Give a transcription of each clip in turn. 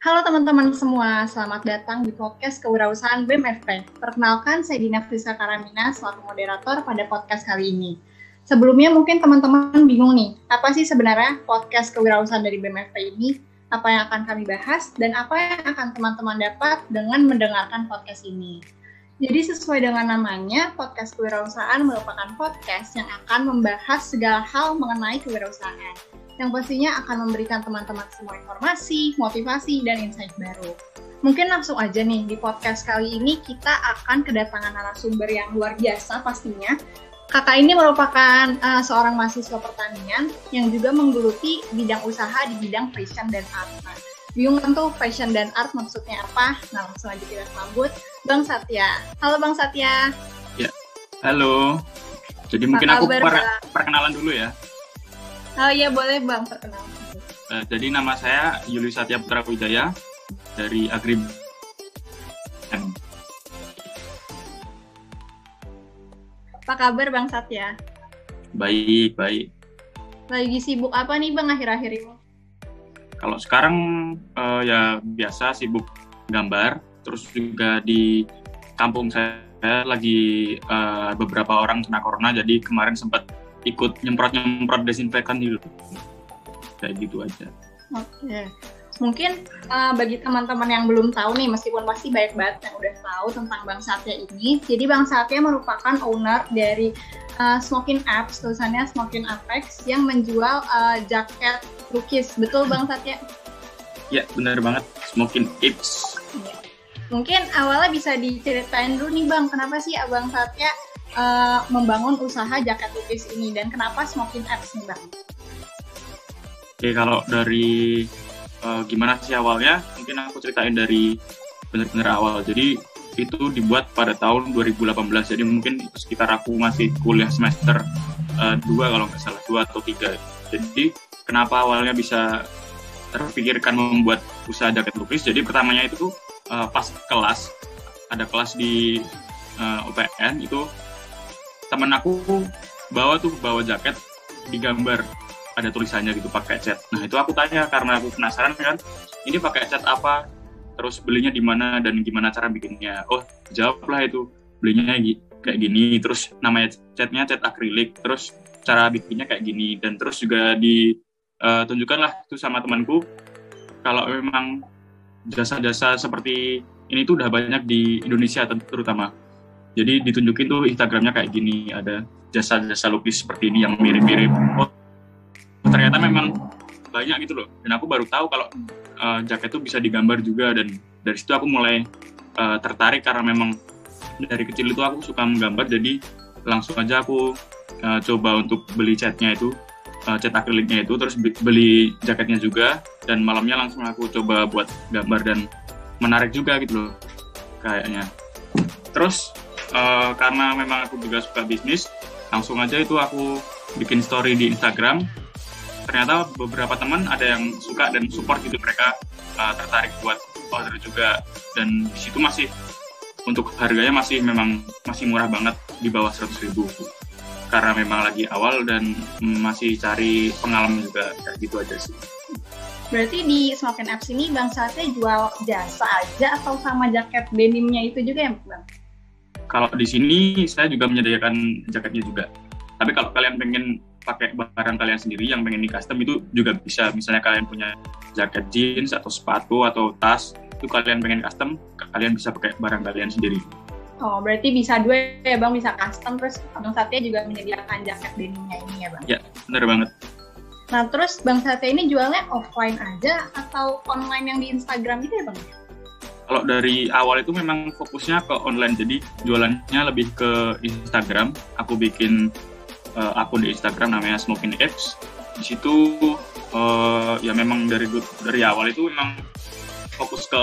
Halo teman-teman semua, selamat datang di podcast Kewirausahaan BMFP. Perkenalkan, saya Dina Frisa Karamina selaku moderator pada podcast kali ini. Sebelumnya mungkin teman-teman bingung nih, apa sih sebenarnya podcast Kewirausahaan dari BMFP ini? Apa yang akan kami bahas dan apa yang akan teman-teman dapat dengan mendengarkan podcast ini? Jadi sesuai dengan namanya, podcast kewirausahaan merupakan podcast yang akan membahas segala hal mengenai kewirausahaan yang pastinya akan memberikan teman-teman semua informasi, motivasi, dan insight baru. Mungkin langsung aja nih, di podcast kali ini kita akan kedatangan narasumber yang luar biasa pastinya. Kakak ini merupakan uh, seorang mahasiswa pertanian yang juga menggeluti bidang usaha di bidang fashion dan art. Nah, bingung kan tuh fashion dan art maksudnya apa? Nah, langsung aja kita sambut Bang Satya. Halo Bang Satya. Ya, halo. Jadi apa mungkin aku per perkenalan dulu ya. Oh iya boleh bang perkenalkan. Uh, jadi nama saya Yuli Satya Putra Wijaya dari Agri. Apa kabar bang Satya? Baik baik. Lagi sibuk apa nih bang akhir-akhir ini? Kalau sekarang uh, ya biasa sibuk gambar, terus juga di kampung saya lagi uh, beberapa orang kena corona, jadi kemarin sempat ikut nyemprot nyemprot desinfektan gitu. Kayak gitu aja. Oke. Okay. mungkin uh, bagi teman-teman yang belum tahu nih meskipun pasti banyak banget yang udah tahu tentang Bang Satya ini jadi Bang Satya merupakan owner dari uh, Smoking Apps tulisannya Smoking Apex yang menjual uh, jaket lukis betul Bang Satya? Ya benar banget. Smoking Apps. Ya. mungkin awalnya bisa diceritain dulu nih Bang kenapa sih Abang Satya uh, membangun usaha jaket lukis ini dan kenapa Smoking Apps nih bang? Oke kalau dari uh, gimana sih awalnya? Mungkin aku ceritain dari benar-benar awal. Jadi itu dibuat pada tahun 2018 jadi mungkin sekitar aku masih kuliah semester uh, kalau nggak salah dua atau tiga. Jadi kenapa awalnya bisa terpikirkan membuat usaha jaket lukis? Jadi pertamanya itu uh, pas kelas ada kelas di uh, UPN itu temen aku bawa tuh bawa jaket digambar ada tulisannya gitu pakai cat. Nah itu aku tanya karena aku penasaran kan, ini pakai cat apa? Terus belinya di mana dan gimana cara bikinnya? Oh jawablah itu belinya kayak gini. Terus namanya catnya cat akrilik. Terus cara bikinnya kayak gini dan terus juga ditunjukkan uh, lah itu sama temanku kalau memang jasa-jasa seperti ini tuh udah banyak di Indonesia terutama jadi ditunjukin tuh Instagramnya kayak gini, ada jasa-jasa lukis seperti ini yang mirip-mirip. Oh, ternyata memang banyak gitu loh. Dan aku baru tahu kalau uh, jaket itu bisa digambar juga. Dan dari situ aku mulai uh, tertarik karena memang dari kecil itu aku suka menggambar. Jadi langsung aja aku uh, coba untuk beli catnya itu uh, cat akriliknya itu. Terus beli jaketnya juga. Dan malamnya langsung aku coba buat gambar dan menarik juga gitu loh kayaknya. Terus uh, karena memang aku juga suka bisnis langsung aja itu aku bikin story di Instagram ternyata beberapa teman ada yang suka dan support gitu mereka uh, tertarik buat order juga dan di situ masih untuk harganya masih memang masih murah banget di bawah 100 ribu karena memang lagi awal dan masih cari pengalaman juga kayak gitu aja sih. Berarti di Smokin Apps ini Bang Sate jual jasa aja atau sama jaket denimnya itu juga ya Bang? Kalau di sini saya juga menyediakan jaketnya juga. Tapi kalau kalian pengen pakai barang kalian sendiri yang pengen di custom itu juga bisa. Misalnya kalian punya jaket jeans atau sepatu atau tas, itu kalian pengen custom, kalian bisa pakai barang kalian sendiri. Oh, berarti bisa dua ya Bang, bisa custom terus Bang Satya juga menyediakan jaket denimnya ini ya Bang? Ya, benar banget. Nah, terus Bang Satya ini jualnya offline aja atau online yang di Instagram gitu ya Bang? Kalau dari awal itu memang fokusnya ke online. Jadi jualannya lebih ke Instagram. Aku bikin uh, akun di Instagram namanya Smoking Apps. Di situ uh, ya memang dari dari awal itu memang fokus ke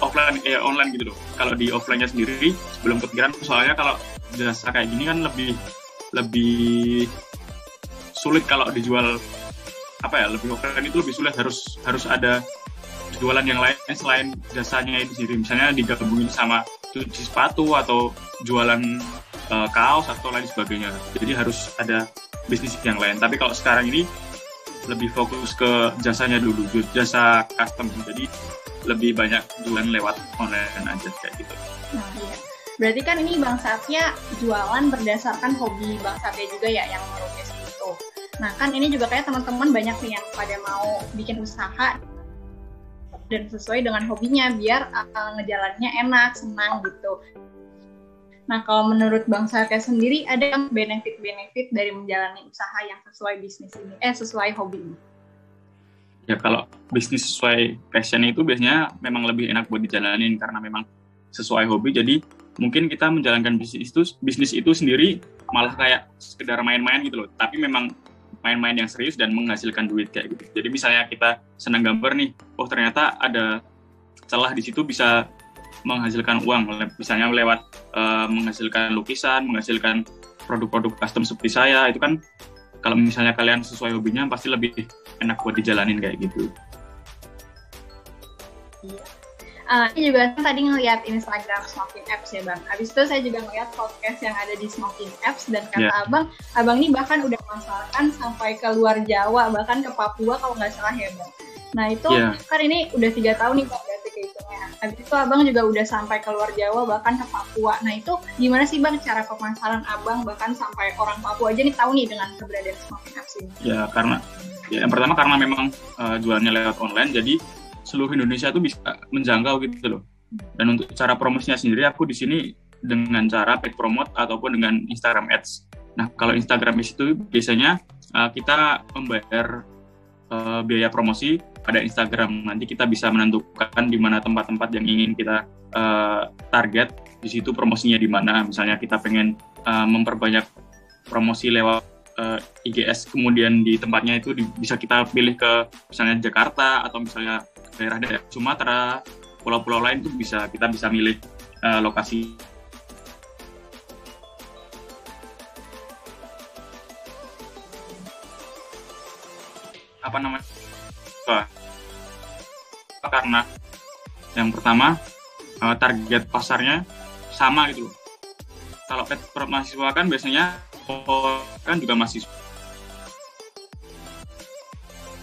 offline eh online gitu loh. Kalau di offline-nya sendiri belum kepikiran. Soalnya kalau jasa kayak gini kan lebih lebih sulit kalau dijual apa ya lebih offline itu lebih sulit. Harus harus ada jualan yang lain selain jasanya itu sendiri misalnya digabungin sama cuci sepatu atau jualan uh, kaos atau lain sebagainya jadi harus ada bisnis yang lain tapi kalau sekarang ini lebih fokus ke jasanya dulu jasa custom jadi lebih banyak jualan lewat online aja kayak gitu. Nah, iya. Berarti kan ini Bang Satya jualan berdasarkan hobi Bang Satya juga ya yang melukis itu. Nah kan ini juga kayak teman-teman banyak nih yang pada mau bikin usaha dan sesuai dengan hobinya biar uh, ngejalannya enak, senang gitu. Nah, kalau menurut Bang Satya sendiri ada benefit-benefit dari menjalani usaha yang sesuai bisnis ini, eh sesuai hobi ini? ya kalau bisnis sesuai passion itu biasanya memang lebih enak buat dijalanin karena memang sesuai hobi jadi mungkin kita menjalankan bisnis itu bisnis itu sendiri malah kayak sekedar main-main gitu loh tapi memang main-main yang serius dan menghasilkan duit kayak gitu. Jadi misalnya kita senang gambar nih oh ternyata ada celah di situ bisa menghasilkan uang. Misalnya lewat uh, menghasilkan lukisan menghasilkan produk-produk custom seperti saya itu kan kalau misalnya kalian sesuai hobinya pasti lebih enak buat dijalanin kayak gitu. Uh, ini juga tadi ngeliat Instagram Smoking Apps ya bang. Habis itu saya juga ngeliat podcast yang ada di Smoking Apps dan kata yeah. abang, abang ini bahkan udah masarkan sampai ke luar Jawa, bahkan ke Papua kalau nggak salah ya bang. Nah itu yeah. kan ini udah tiga tahun nih bang berarti kehitungnya. Habis itu abang juga udah sampai ke luar Jawa bahkan ke Papua. Nah itu gimana sih bang cara pemasaran abang bahkan sampai orang Papua aja nih tahu nih dengan keberadaan Smoking Apps ini? Ya karena ya yang pertama karena memang uh, jualannya lewat online jadi seluruh Indonesia itu bisa menjangkau gitu loh. Dan untuk cara promosinya sendiri aku di sini dengan cara paid promote ataupun dengan Instagram Ads. Nah, kalau Instagram Ads itu biasanya uh, kita membayar uh, biaya promosi pada Instagram. Nanti kita bisa menentukan di mana tempat-tempat yang ingin kita uh, target. Di situ promosinya di mana. Misalnya kita pengen uh, memperbanyak promosi lewat uh, IGS, kemudian di tempatnya itu di, bisa kita pilih ke misalnya Jakarta atau misalnya daerah-daerah Sumatera, pulau-pulau lain itu bisa kita bisa milih uh, lokasi. Apa namanya? Karena yang pertama uh, target pasarnya sama gitu Kalau pet mahasiswa kan biasanya kan juga mahasiswa.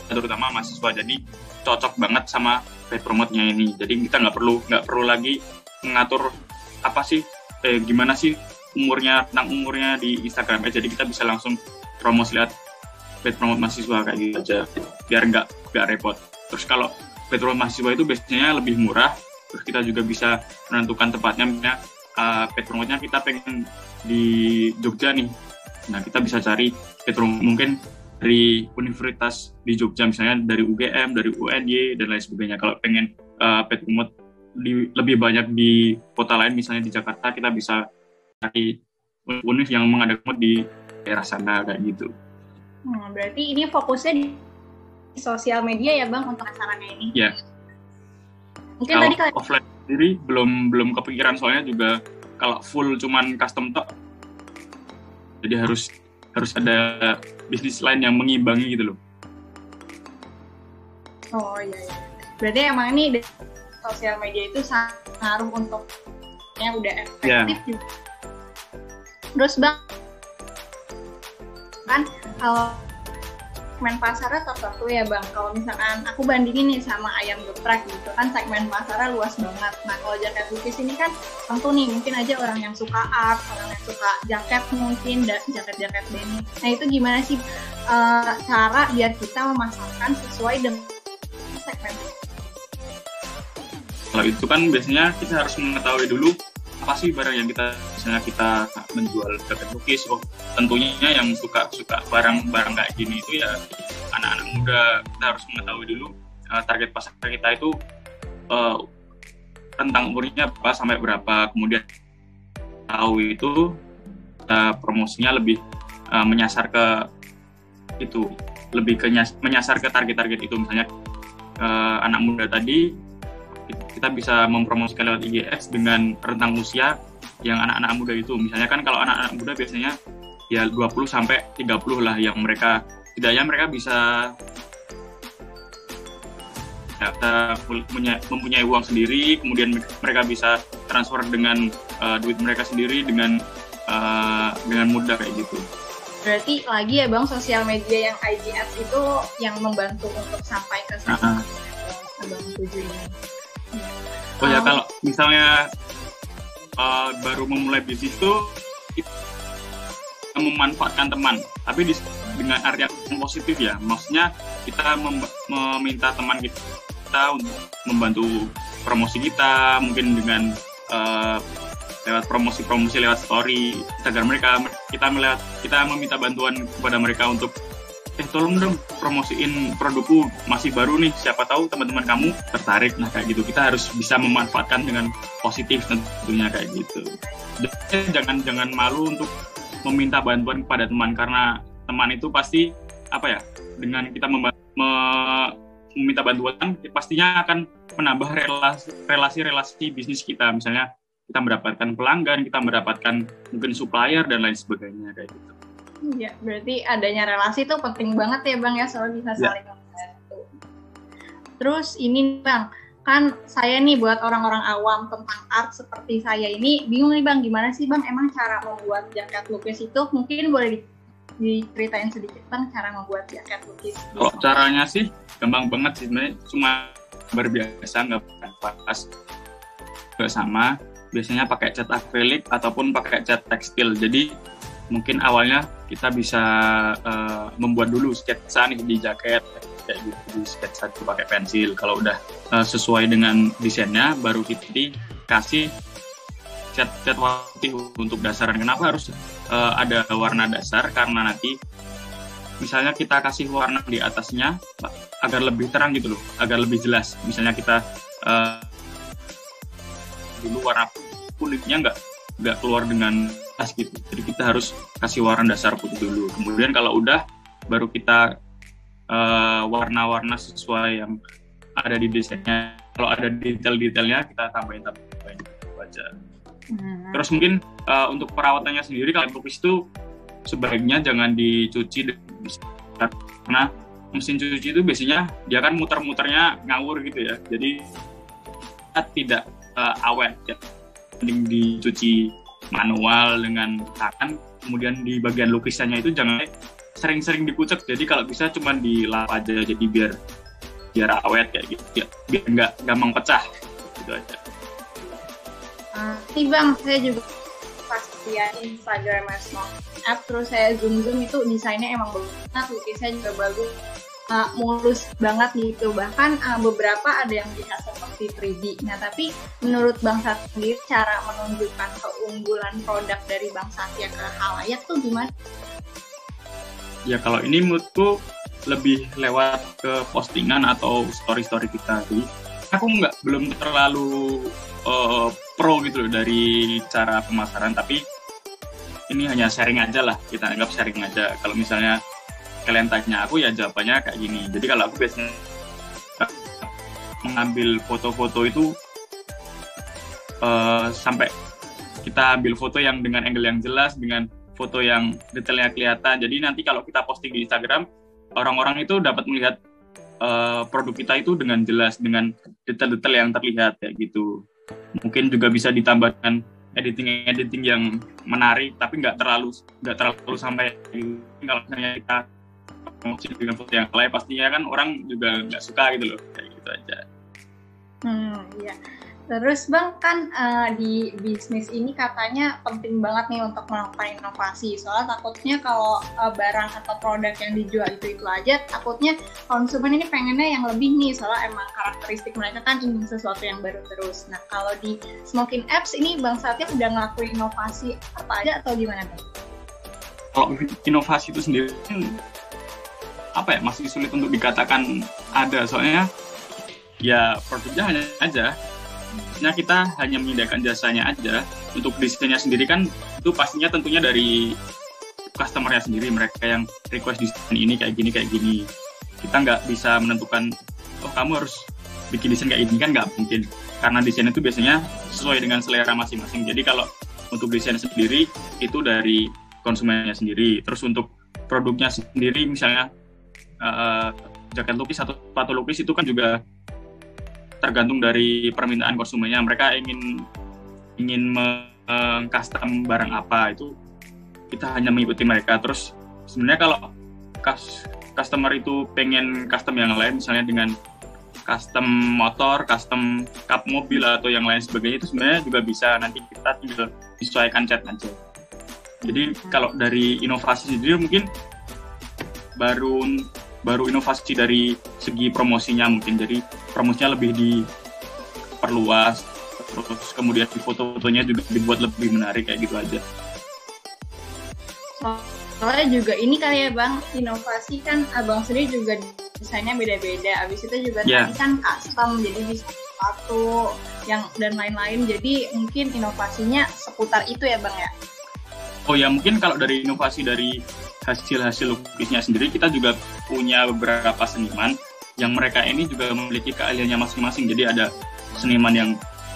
Terutama mahasiswa. Jadi cocok banget sama paid promote-nya ini. Jadi kita nggak perlu nggak perlu lagi mengatur apa sih eh, gimana sih umurnya tentang umurnya di Instagram ya. Jadi kita bisa langsung promosi lihat paid promote mahasiswa kayak gitu aja biar nggak nggak repot. Terus kalau paid promote mahasiswa itu biasanya lebih murah. Terus kita juga bisa menentukan tempatnya. Misalnya uh, paid promote-nya kita pengen di Jogja nih. Nah kita bisa cari paid promote mungkin dari universitas di Jogja misalnya dari UGM, dari UNY dan lain sebagainya. Kalau pengen uh, pet promote di, lebih banyak di kota lain misalnya di Jakarta kita bisa cari univ yang mengadakan di daerah sana kayak gitu. Hmm, berarti ini fokusnya di sosial media ya bang untuk acaranya ini? Ya. Mungkin kalau tadi kalian... offline sendiri belum belum kepikiran soalnya juga kalau full cuman custom tok jadi harus harus ada bisnis lain yang mengimbangi gitu loh. Oh iya, iya. berarti emang ini sosial media itu sangat ngaruh untuk yang udah efektif yeah. juga. Terus bang, kan kalau segmen pasarnya tertentu ya bang. Kalau misalkan aku bandingin nih sama ayam geprek gitu kan segmen pasarnya luas banget. Nah kalau jaket lukis ini kan tentu nih mungkin aja orang yang suka art, orang yang suka jaket mungkin jaket-jaket denim. Nah itu gimana sih uh, cara biar kita memasarkan sesuai dengan segmen kalau itu kan biasanya kita harus mengetahui dulu apa sih barang yang kita misalnya kita menjual jaket lukis oh tentunya yang suka suka barang-barang kayak gini itu ya anak-anak muda kita harus mengetahui dulu uh, target pasar kita itu uh, tentang umurnya apa sampai berapa. Kemudian tahu itu uh, promosinya lebih uh, menyasar ke itu lebih ke menyasar ke target-target itu. Misalnya uh, anak muda tadi kita bisa mempromosikan lewat IGX dengan rentang usia yang anak-anak muda itu. Misalnya kan kalau anak-anak muda biasanya ya 20 sampai 30 lah yang mereka tidaknya mereka bisa ya, punya, mempunyai uang sendiri, kemudian mereka bisa transfer dengan uh, duit mereka sendiri dengan uh, dengan mudah kayak gitu. Berarti lagi ya bang sosial media yang IGX itu yang membantu untuk sampai ke sana. Uh -huh. Abang tujuh ini. Oh ya kalau misalnya uh, baru memulai bisnis itu memanfaatkan teman. Tapi di, dengan arti yang positif ya. Maksudnya kita mem, meminta teman kita untuk membantu promosi kita mungkin dengan uh, lewat promosi-promosi lewat story Instagram mereka kita melihat kita meminta bantuan kepada mereka untuk eh tolong dong promosiin produkku masih baru nih. Siapa tahu teman-teman kamu tertarik. Nah kayak gitu. Kita harus bisa memanfaatkan dengan positif tentunya kayak gitu. Jangan jangan malu untuk meminta bantuan kepada teman karena teman itu pasti apa ya dengan kita me, meminta bantuan pastinya akan menambah relasi-relasi bisnis kita. Misalnya kita mendapatkan pelanggan kita mendapatkan mungkin supplier dan lain sebagainya kayak gitu Iya, berarti adanya relasi itu penting banget ya Bang ya, soalnya bisa ya. saling membantu. Terus ini Bang, kan saya nih buat orang-orang awam tentang art seperti saya ini bingung nih Bang, gimana sih Bang emang cara membuat jaket lukis itu mungkin boleh diceritain sedikit Bang cara membuat jaket lukis. Kalau caranya sih gampang banget sih sebenarnya cuma berbiasa nggak pas nggak sama biasanya pakai cat akrilik ataupun pakai cat tekstil jadi mungkin awalnya kita bisa uh, membuat dulu sketsa nih di jaket kayak gitu di sketsa itu pakai pensil. Kalau udah uh, sesuai dengan desainnya baru kita dikasih cat cat putih untuk dasaran. Kenapa harus uh, ada warna dasar? Karena nanti misalnya kita kasih warna di atasnya agar lebih terang gitu loh agar lebih jelas. Misalnya kita uh, dulu warna kulitnya nggak nggak keluar dengan pas gitu. Jadi kita harus kasih warna dasar putih dulu. Kemudian kalau udah baru kita uh, warna-warna sesuai yang ada di desainnya. Kalau ada detail-detailnya kita tambahin tambahin aja. Hmm. Terus mungkin uh, untuk perawatannya sendiri kalau lukis itu sebaiknya jangan dicuci karena mesin cuci itu biasanya dia kan muter-muternya ngawur gitu ya. Jadi tidak uh, awet ya. Mending dicuci manual dengan tangan kemudian di bagian lukisannya itu jangan sering-sering dikucek. Jadi kalau bisa cuma dilap aja jadi biar biar awet kayak gitu. Ya, biar nggak gampang pecah. Gitu aja. Uh, bang saya juga pas lihat Instagram Small App terus saya zoom zoom itu desainnya emang bagus. Banget lukisnya juga bagus uh, mulus banget gitu. Bahkan uh, beberapa ada yang bisa seperti 3D nah tapi menurut Bang Satya cara menunjukkan keunggulan produk dari Bang Satya ke halayak tuh gimana? Ya kalau ini menurutku lebih lewat ke postingan atau story-story kita jadi aku nggak belum terlalu uh, pro gitu loh dari cara pemasaran tapi ini hanya sharing aja lah. Kita anggap sharing aja. Kalau misalnya kalian tanya aku ya jawabannya kayak gini. Jadi kalau aku biasanya mengambil foto-foto itu uh, sampai kita ambil foto yang dengan angle yang jelas dengan foto yang detailnya kelihatan. Jadi nanti kalau kita posting di Instagram orang-orang itu dapat melihat uh, produk kita itu dengan jelas dengan detail-detail yang terlihat kayak gitu. Mungkin juga bisa ditambahkan editing editing yang menarik tapi nggak terlalu nggak terlalu sampai kalau misalnya kita promosi dengan foto yang lain pastinya kan orang juga nggak suka gitu loh kayak gitu aja. Hmm, iya. Terus Bang kan uh, di bisnis ini katanya penting banget nih untuk melakukan inovasi. Soalnya takutnya kalau uh, barang atau produk yang dijual itu itu aja, takutnya konsumen ini pengennya yang lebih nih. Soalnya emang karakteristik mereka kan ingin sesuatu yang baru terus. Nah kalau di Smoking Apps ini Bang Satya udah ngelakuin inovasi apa aja atau gimana Bang? Kalau inovasi itu sendiri apa ya masih sulit untuk dikatakan ada. Soalnya ya produknya hanya aja. Maksudnya kita hanya menyediakan jasanya aja. Untuk desainnya sendiri kan itu pastinya tentunya dari customernya sendiri. Mereka yang request desain ini kayak gini kayak gini. Kita nggak bisa menentukan oh kamu harus bikin desain kayak gini kan nggak mungkin. Karena desain itu biasanya sesuai dengan selera masing-masing. Jadi kalau untuk desain sendiri itu dari konsumennya sendiri. Terus untuk produknya sendiri misalnya uh, jaket lukis atau sepatu lukis itu kan juga tergantung dari permintaan konsumennya. Mereka ingin ingin mengcustom barang apa itu kita hanya mengikuti mereka. Terus sebenarnya kalau customer itu pengen custom yang lain, misalnya dengan custom motor, custom cup mobil atau yang lain sebagainya itu sebenarnya juga bisa nanti kita tinggal sesuaikan cat aja. Jadi kalau dari inovasi sendiri mungkin baru baru inovasi dari segi promosinya mungkin jadi promosinya lebih diperluas terus kemudian foto-fotonya juga dibuat lebih menarik kayak gitu aja. Soalnya juga ini kali ya bang inovasi kan abang sendiri juga desainnya beda-beda. Abis itu juga yeah. tadi kan custom, jadi bisa sepatu yang dan lain-lain. Jadi mungkin inovasinya seputar itu ya bang ya? Oh ya mungkin kalau dari inovasi dari hasil-hasil lukisnya sendiri kita juga punya beberapa seniman yang mereka ini juga memiliki keahliannya masing-masing. Jadi ada seniman yang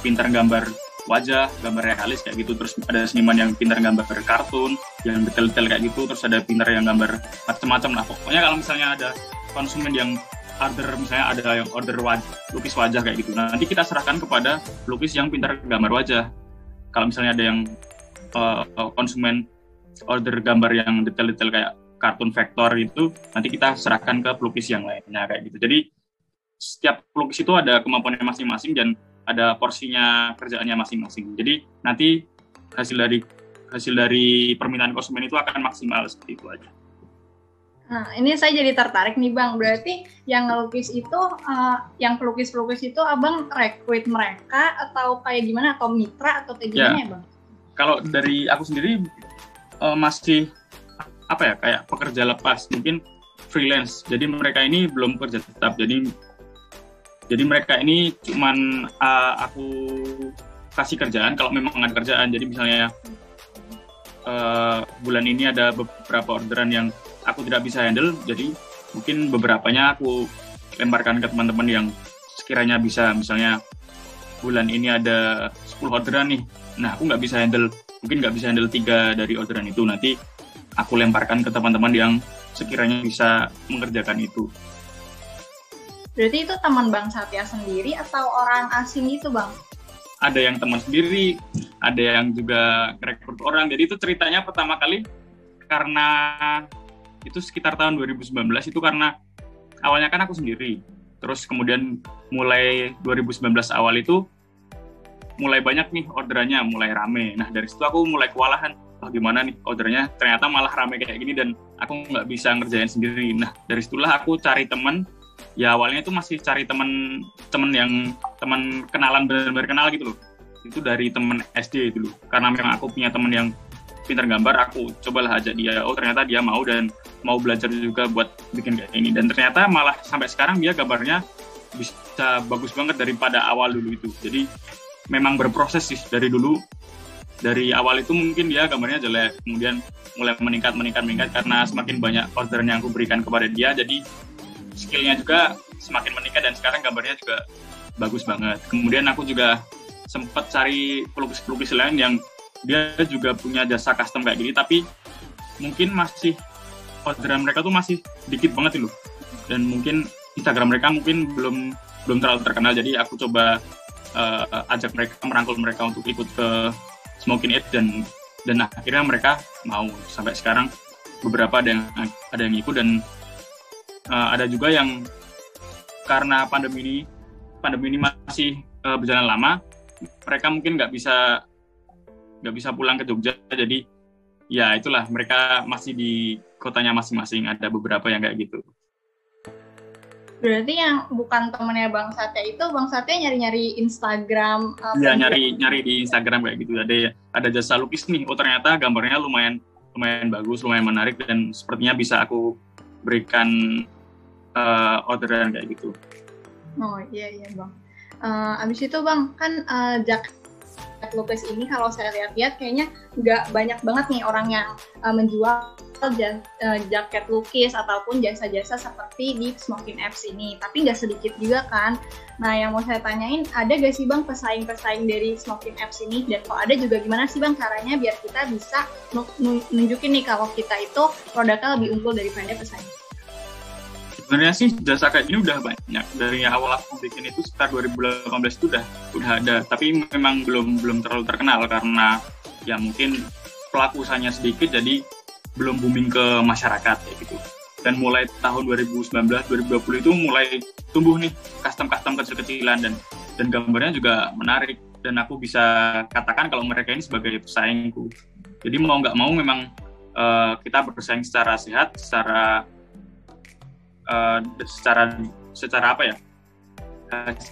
pintar gambar wajah, gambar realis kayak gitu. Terus ada seniman yang pintar gambar kartun, yang detail-detail kayak gitu. Terus ada pintar yang gambar macam-macam lah. Pokoknya kalau misalnya ada konsumen yang order misalnya ada yang order wajah, lukis wajah kayak gitu. Nah, nanti kita serahkan kepada lukis yang pintar gambar wajah. Kalau misalnya ada yang uh, konsumen order gambar yang detail-detail kayak kartun vektor itu nanti kita serahkan ke pelukis yang lainnya kayak gitu. Jadi setiap pelukis itu ada kemampuannya masing-masing dan ada porsinya kerjaannya masing-masing. Jadi nanti hasil dari hasil dari permintaan konsumen itu akan maksimal seperti itu aja. Nah, ini saya jadi tertarik nih Bang. Berarti yang ngelukis itu, uh, yang pelukis-pelukis itu Abang rekrut mereka atau kayak gimana? Atau mitra atau kayak gimana ya, ya Bang? kalau dari aku sendiri uh, masih apa ya kayak pekerja lepas mungkin freelance. Jadi mereka ini belum kerja tetap. Jadi jadi mereka ini cuman uh, aku kasih kerjaan kalau memang ada kerjaan. Jadi misalnya uh, bulan ini ada beberapa orderan yang aku tidak bisa handle jadi mungkin beberapanya aku lemparkan ke teman-teman yang sekiranya bisa. Misalnya bulan ini ada 10 orderan nih. Nah aku nggak bisa handle mungkin nggak bisa handle tiga dari orderan itu. Nanti aku lemparkan ke teman-teman yang sekiranya bisa mengerjakan itu. Berarti itu teman bang Satya sendiri atau orang asing itu bang? Ada yang teman sendiri ada yang juga rekrut orang. Jadi itu ceritanya pertama kali karena itu sekitar tahun 2019 itu karena awalnya kan aku sendiri. Terus kemudian mulai 2019 awal itu mulai banyak nih orderannya, mulai rame. Nah dari situ aku mulai kewalahan, oh, gimana nih ordernya ternyata malah rame kayak gini dan aku nggak bisa ngerjain sendiri. Nah dari situlah aku cari teman, ya awalnya itu masih cari teman teman yang teman kenalan benar-benar kenal gitu loh. Itu dari teman SD loh. Karena memang aku punya teman yang pintar gambar, aku cobalah ajak dia. Oh ternyata dia mau dan mau belajar juga buat bikin kayak ini. Dan ternyata malah sampai sekarang dia gambarnya bisa bagus banget daripada awal dulu itu. Jadi memang berproses sih dari dulu. Dari awal itu mungkin dia gambarnya jelek kemudian mulai meningkat meningkat meningkat karena semakin banyak orderan yang aku berikan kepada dia jadi skillnya juga semakin meningkat dan sekarang gambarnya juga bagus banget. Kemudian aku juga sempat cari pelukis-pelukis lain yang dia juga punya jasa custom kayak gini tapi mungkin masih orderan mereka tuh masih dikit banget loh. Dan mungkin Instagram mereka mungkin belum belum terlalu terkenal jadi aku coba uh, ajak mereka merangkul mereka untuk ikut ke Smoking It dan dan akhirnya mereka mau. Sampai sekarang beberapa ada yang ada yang ikut dan uh, ada juga yang karena pandemi ini pandemi ini masih uh, berjalan lama mereka mungkin nggak bisa nggak bisa pulang ke Jogja. Jadi ya itulah mereka masih di kotanya masing-masing. Ada beberapa yang kayak gitu Berarti yang bukan temennya Bang Satya itu Bang Satya nyari-nyari Instagram Iya, nyari nyari di Instagram kayak gitu. Ada ada jasa lukis nih. Oh, ternyata gambarnya lumayan lumayan bagus, lumayan menarik dan sepertinya bisa aku berikan uh, orderan kayak gitu. Oh, iya iya, Bang. Uh, abis itu Bang, kan uh, jak lukis ini kalau saya lihat-lihat kayaknya nggak banyak banget nih orang yang uh, menjual uh, jaket lukis ataupun jasa-jasa seperti di Smoking Apps ini. Tapi nggak sedikit juga kan. Nah yang mau saya tanyain, ada gak sih bang pesaing-pesaing dari Smoking Apps ini? Dan kalau ada juga gimana sih bang caranya biar kita bisa nunjukin nih kalau kita itu produknya lebih unggul daripada pesaing? Sebenarnya sih jasa kayak ini udah banyak. Dari awal aku bikin itu sekitar 2018 itu udah udah ada. Tapi memang belum belum terlalu terkenal karena ya mungkin pelaku usahanya sedikit jadi belum booming ke masyarakat ya gitu. Dan mulai tahun 2019 2020 itu mulai tumbuh nih custom-custom kecil-kecilan dan dan gambarnya juga menarik. Dan aku bisa katakan kalau mereka ini sebagai pesaingku. Jadi mau nggak mau memang uh, kita bersaing secara sehat secara uh, secara secara apa ya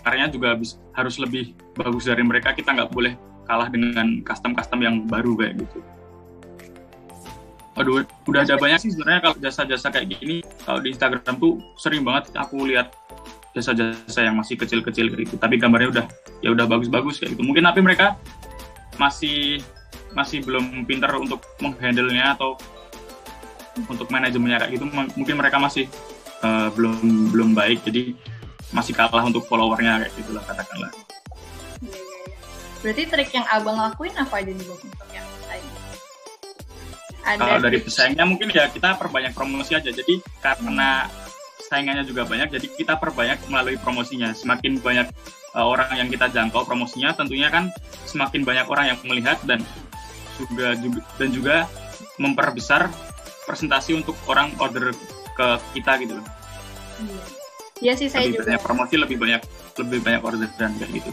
caranya juga harus lebih bagus dari mereka kita nggak boleh kalah dengan custom-custom yang baru kayak gitu Aduh, udah ada banyak sih sebenarnya kalau jasa-jasa kayak gini. Kalau di Instagram tuh sering banget aku lihat jasa-jasa yang masih kecil-kecil gitu. Tapi gambarnya udah ya udah bagus-bagus kayak gitu. Mungkin tapi mereka masih masih belum pinter untuk menghandle-nya atau untuk manajemennya kayak gitu. Mungkin mereka masih uh, belum belum baik. Jadi masih kalah untuk followernya kayak gitulah katakanlah. Berarti trik yang abang lakuin apa aja nih untuk yang ada kalau dari pesaingnya mungkin ya kita perbanyak promosi aja jadi karena saingannya juga banyak jadi kita perbanyak melalui promosinya semakin banyak uh, orang yang kita jangkau promosinya tentunya kan semakin banyak orang yang melihat dan juga, juga dan juga memperbesar presentasi untuk orang order ke kita gitu loh. Iya, iya sih saya lebih juga. Banyak promosi lebih banyak lebih banyak order dan kayak gitu.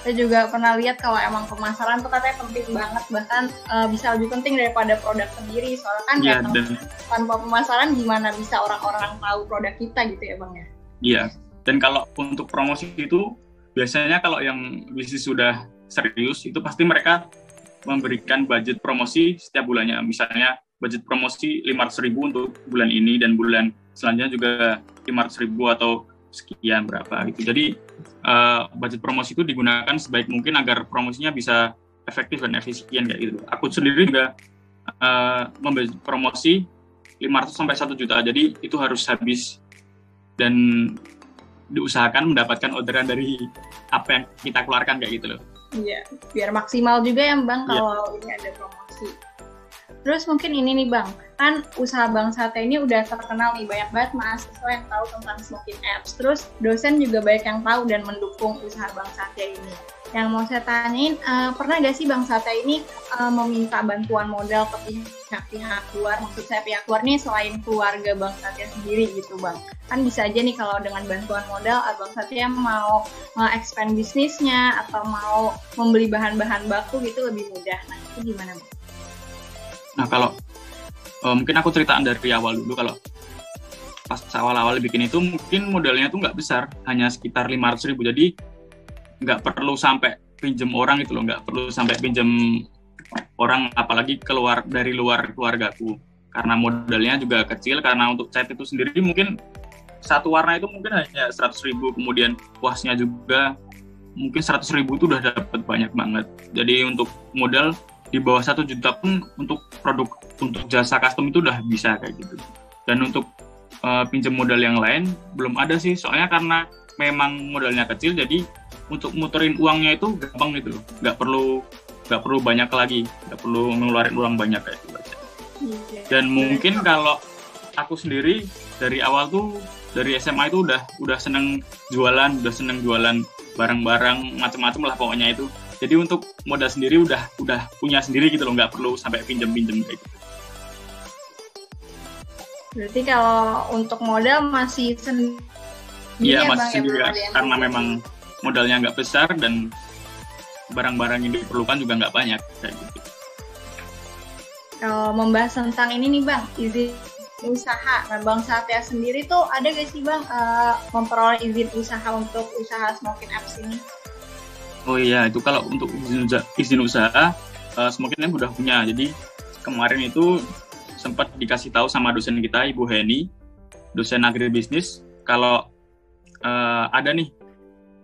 Saya juga pernah lihat kalau emang pemasaran tuh katanya penting banget. Bahkan uh, bisa lebih penting daripada produk sendiri. Soalnya kan ya, dan... tanpa pemasaran gimana bisa orang-orang tahu produk kita gitu ya bang ya? Iya. Dan kalau untuk promosi itu biasanya kalau yang bisnis sudah serius itu pasti mereka memberikan budget promosi setiap bulannya. Misalnya budget promosi 500 ribu untuk bulan ini dan bulan selanjutnya juga 500 ribu atau sekian berapa gitu. Jadi uh, budget promosi itu digunakan sebaik mungkin agar promosinya bisa efektif dan efisien kayak gitu. Aku sendiri juga uh, membeli promosi 500 sampai 1 juta. Jadi itu harus habis dan diusahakan mendapatkan orderan dari apa yang kita keluarkan kayak gitu loh. Iya, biar maksimal juga ya Bang iya. kalau ya. ini ada promosi. Terus mungkin ini nih Bang, kan usaha Bang Sate ini udah terkenal nih, banyak banget mahasiswa yang tahu tentang smoking apps. Terus dosen juga banyak yang tahu dan mendukung usaha Bang Sate ini. Yang mau saya tanyain, uh, pernah gak sih Bang Sate ini uh, meminta bantuan modal ke pihak-pihak luar? Maksud saya pihak luar nih selain keluarga Bang Sate sendiri gitu Bang. Kan bisa aja nih kalau dengan bantuan modal Bang Sate mau nge-expand bisnisnya atau mau membeli bahan-bahan baku gitu lebih mudah. Nah itu gimana Bang? Nah kalau uh, mungkin aku ceritaan dari awal dulu kalau pas awal-awal bikin itu mungkin modalnya tuh nggak besar, hanya sekitar 500 ribu. Jadi nggak perlu sampai pinjem orang itu loh, nggak perlu sampai pinjem orang apalagi keluar dari luar keluargaku. Karena modalnya juga kecil karena untuk cat itu sendiri mungkin satu warna itu mungkin hanya 100 ribu. Kemudian puasnya juga mungkin 100 ribu itu udah dapat banyak banget. Jadi untuk modal di bawah satu juta pun untuk produk untuk jasa custom itu udah bisa kayak gitu. Dan untuk uh, pinjam modal yang lain belum ada sih. Soalnya karena memang modalnya kecil jadi untuk muterin uangnya itu gampang gitu nggak perlu nggak perlu banyak lagi. Nggak perlu ngeluarin uang banyak kayak gitu aja. Iya. dan mungkin kalau aku sendiri dari awal tuh dari SMA itu udah udah seneng jualan udah seneng jualan barang-barang macam-macam lah pokoknya itu jadi untuk modal sendiri udah udah punya sendiri gitu loh nggak perlu sampai pinjem pinjem kayak gitu berarti kalau untuk modal masih sendiri iya ya, masih ya, sendiri ya, karena memang modalnya nggak besar dan barang-barang yang diperlukan juga nggak banyak kayak gitu kalau membahas tentang ini nih bang izin usaha. Nah, Bang Satya sendiri tuh ada gak sih Bang uh, memperoleh izin usaha untuk usaha smoking apps ini? Oh iya, itu kalau untuk izin, izin usaha, uh, semakin udah punya. Jadi kemarin itu sempat dikasih tahu sama dosen kita, Ibu Heni, dosen agribisnis, kalau uh, ada nih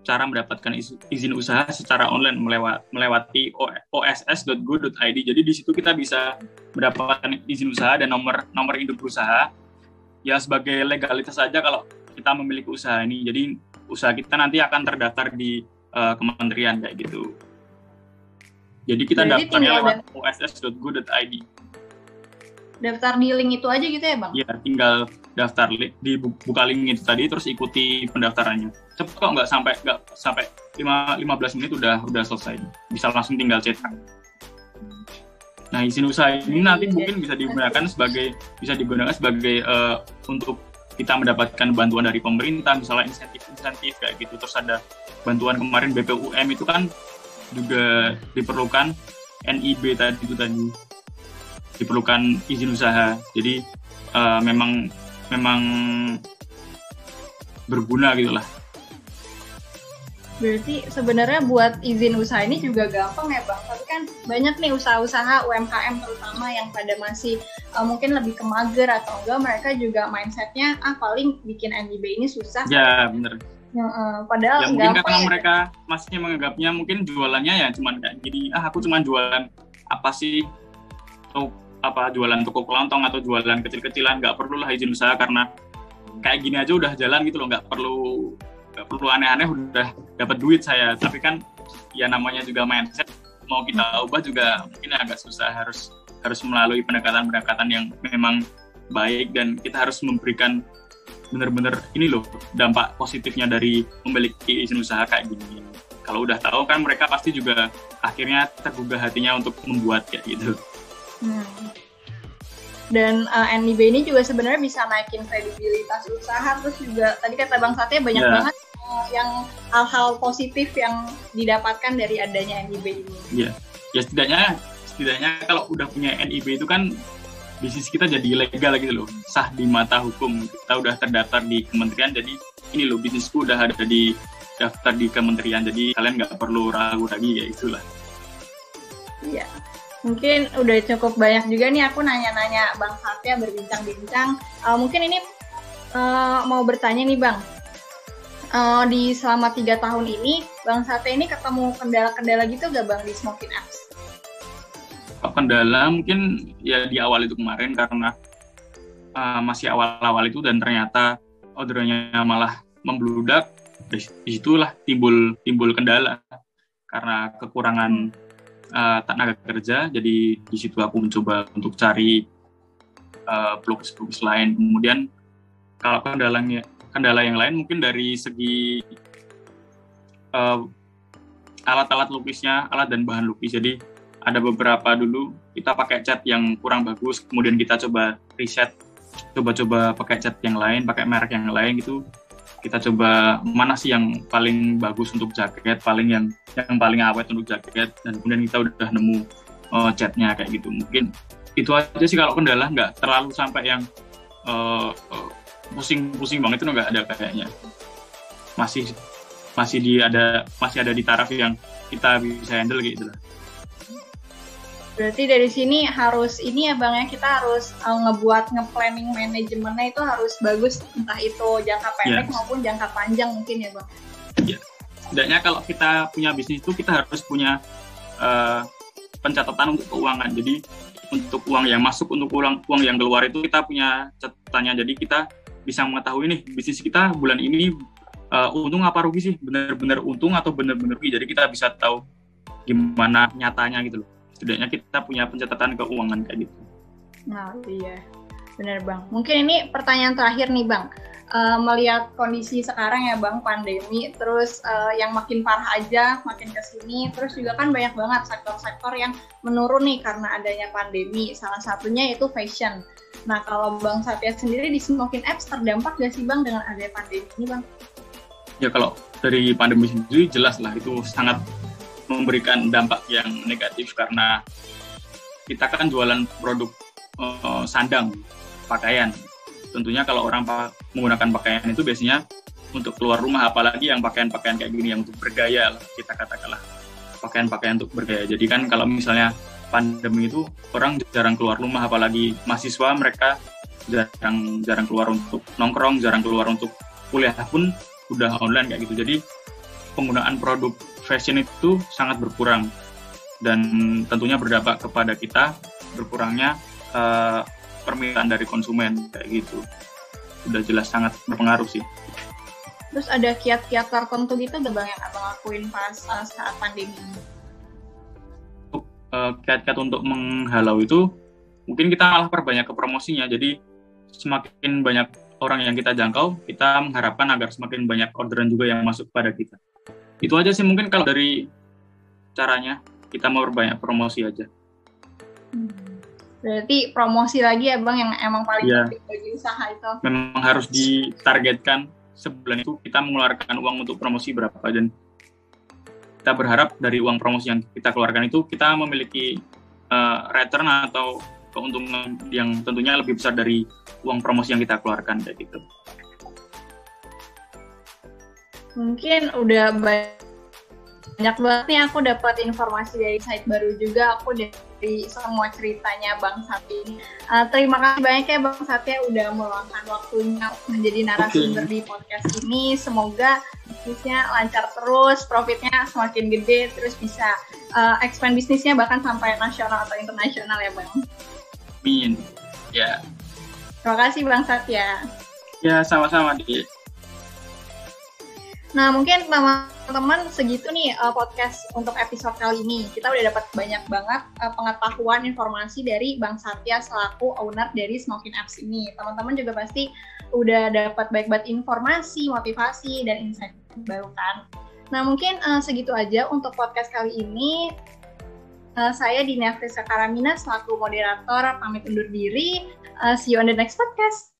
cara mendapatkan izin usaha secara online melewat, melewati oss.go.id. Jadi di situ kita bisa mendapatkan izin usaha dan nomor nomor induk usaha. Ya sebagai legalitas saja kalau kita memiliki usaha ini. Jadi usaha kita nanti akan terdaftar di uh, kementerian kayak gitu. Jadi kita Jadi daftarnya lewat oss.go.id. Daftar di link itu aja gitu ya bang? Iya, tinggal daftar link, di buka link itu tadi terus ikuti pendaftarannya. Cepet kok nggak sampai nggak sampai 5, 15 menit udah udah selesai. Bisa langsung tinggal cetak. Nah, izin usaha ini nanti mungkin bisa digunakan sebagai bisa digunakan sebagai uh, untuk kita mendapatkan bantuan dari pemerintah, misalnya insentif-insentif kayak gitu. Terus ada bantuan kemarin BPUM itu kan juga diperlukan NIB tadi itu tadi diperlukan izin usaha. Jadi uh, memang memang berguna gitulah Berarti sebenarnya buat izin usaha ini juga gampang ya bang. Tapi kan banyak nih usaha-usaha UMKM terutama yang pada masih uh, mungkin lebih ke mager atau enggak mereka juga mindsetnya ah paling bikin NIB ini susah. Ya bener. Ya, uh, padahal ya, mungkin karena ya. mereka masih menganggapnya mungkin jualannya ya cuman kayak gini ah aku cuman jualan apa sih atau apa jualan toko kelontong atau jualan kecil-kecilan nggak perlu lah izin usaha karena kayak gini aja udah jalan gitu loh nggak perlu nggak perlu aneh-aneh udah dapat duit saya tapi kan ya namanya juga mindset mau kita ubah juga mungkin agak susah harus harus melalui pendekatan-pendekatan yang memang baik dan kita harus memberikan benar-benar ini loh dampak positifnya dari memiliki izin usaha kayak gini kalau udah tahu kan mereka pasti juga akhirnya tergugah hatinya untuk membuat kayak gitu hmm. dan uh, eh, NIB ini juga sebenarnya bisa naikin kredibilitas usaha terus juga tadi kata Bang Satya banyak yeah. banget yang hal-hal positif yang didapatkan dari adanya NIB ini. Iya, ya setidaknya setidaknya kalau udah punya NIB itu kan bisnis kita jadi legal gitu loh, sah di mata hukum. Kita udah terdaftar di kementerian, jadi ini loh bisnisku udah ada di daftar di kementerian, jadi kalian nggak perlu ragu lagi ya itulah. Iya, mungkin udah cukup banyak juga nih aku nanya-nanya Bang Satya berbincang-bincang. Uh, mungkin ini uh, mau bertanya nih Bang, uh, di selama tiga tahun ini Bang Sate ini ketemu kendala-kendala gitu gak Bang di Smoking Apps? Kendala mungkin ya di awal itu kemarin karena uh, masih awal-awal itu dan ternyata ordernya malah membludak. Di situlah timbul timbul kendala karena kekurangan uh, tenaga kerja. Jadi di situ aku mencoba untuk cari uh, blogspot lain. Kemudian kalau kendalanya kendala yang lain mungkin dari segi uh, alat-alat lukisnya, alat dan bahan lukis. Jadi ada beberapa dulu kita pakai cat yang kurang bagus, kemudian kita coba riset, coba-coba pakai cat yang lain, pakai merek yang lain gitu. Kita coba mana sih yang paling bagus untuk jaket, paling yang yang paling awet untuk jaket, dan kemudian kita udah nemu uh, catnya kayak gitu. Mungkin itu aja sih kalau kendala nggak terlalu sampai yang uh, pusing-pusing banget itu nggak ada kayaknya masih masih di ada masih ada di taraf yang kita bisa handle gitu lah. Berarti dari sini harus ini ya bang ya kita harus uh, ngebuat ngeplanning manajemennya itu harus bagus entah itu jangka pendek yes. maupun jangka panjang mungkin ya bang. Iya. Setidaknya kalau kita punya bisnis itu kita harus punya uh, pencatatan untuk keuangan. Jadi untuk uang yang masuk untuk uang uang yang keluar itu kita punya catatannya. Jadi kita bisa mengetahui nih bisnis kita bulan ini uh, untung apa rugi sih benar-benar untung atau benar-benar rugi jadi kita bisa tahu gimana nyatanya gitu loh setidaknya kita punya pencatatan keuangan kayak gitu. Nah iya. Benar bang. Mungkin ini pertanyaan terakhir nih bang. Uh, melihat kondisi sekarang ya bang pandemi terus uh, yang makin parah aja makin ke sini terus juga kan banyak banget sektor-sektor yang menurun nih karena adanya pandemi. Salah satunya itu fashion. Nah, kalau Bang Satya sendiri di Smoking Apps terdampak gak sih Bang dengan adanya pandemi ini Bang? Ya kalau dari pandemi sendiri jelas lah itu sangat memberikan dampak yang negatif karena kita kan jualan produk uh, sandang, pakaian. Tentunya kalau orang menggunakan pakaian itu biasanya untuk keluar rumah apalagi yang pakaian-pakaian kayak gini yang untuk bergaya lah kita katakanlah pakaian-pakaian untuk bergaya. Jadi kan kalau misalnya pandemi itu orang jarang keluar rumah apalagi mahasiswa mereka jarang jarang keluar untuk nongkrong jarang keluar untuk kuliah pun udah online kayak gitu jadi penggunaan produk fashion itu sangat berkurang. Dan tentunya berdampak kepada kita berkurangnya uh, permintaan dari konsumen kayak gitu. Udah jelas sangat berpengaruh sih. Terus ada kiat-kiat tertentu gitu gak bang yang abang lakuin pas uh, saat pandemi? Ini uh, kiat-kiat untuk menghalau itu mungkin kita malah perbanyak ke promosinya. Jadi semakin banyak orang yang kita jangkau kita mengharapkan agar semakin banyak orderan juga yang masuk pada kita itu aja sih mungkin kalau dari caranya kita mau perbanyak promosi aja Hmm. Berarti promosi lagi ya bang yang emang paling Iya. penting bagi usaha itu. Memang harus ditargetkan sebulan itu kita mengeluarkan uang untuk promosi berapa dan kita berharap dari uang promosi yang kita keluarkan itu kita memiliki eh, return atau keuntungan yang tentunya lebih besar dari uang promosi yang kita keluarkan kayak gitu. Mungkin udah ba- banyak banget nih aku dapat informasi dari site baru juga aku dari semua ceritanya Bang Sati ini. Eh, terima kasih banyak ya Bang Satya udah meluangkan waktunya menjadi narasumber di podcast ini. Semoga bisnisnya lancar terus, profitnya semakin gede, terus bisa eh, expand bisnisnya bahkan sampai nasional atau internasional ya Bang. Amin. Ya, Terima kasih Bang Satya. ya sama-sama di Nah, mungkin teman-teman segitu nih uh, podcast untuk episode kali ini. Kita udah dapat banyak banget uh, pengetahuan informasi dari Bang Satya selaku owner dari Smokin Apps ini. Teman-teman juga pasti udah dapat baik banget informasi, motivasi, dan insight baru kan. Nah, mungkin uh, segitu aja untuk podcast kali ini. Uh, saya Dina Friska Karamina selaku moderator pamit undur diri. Uh, see you on the next podcast.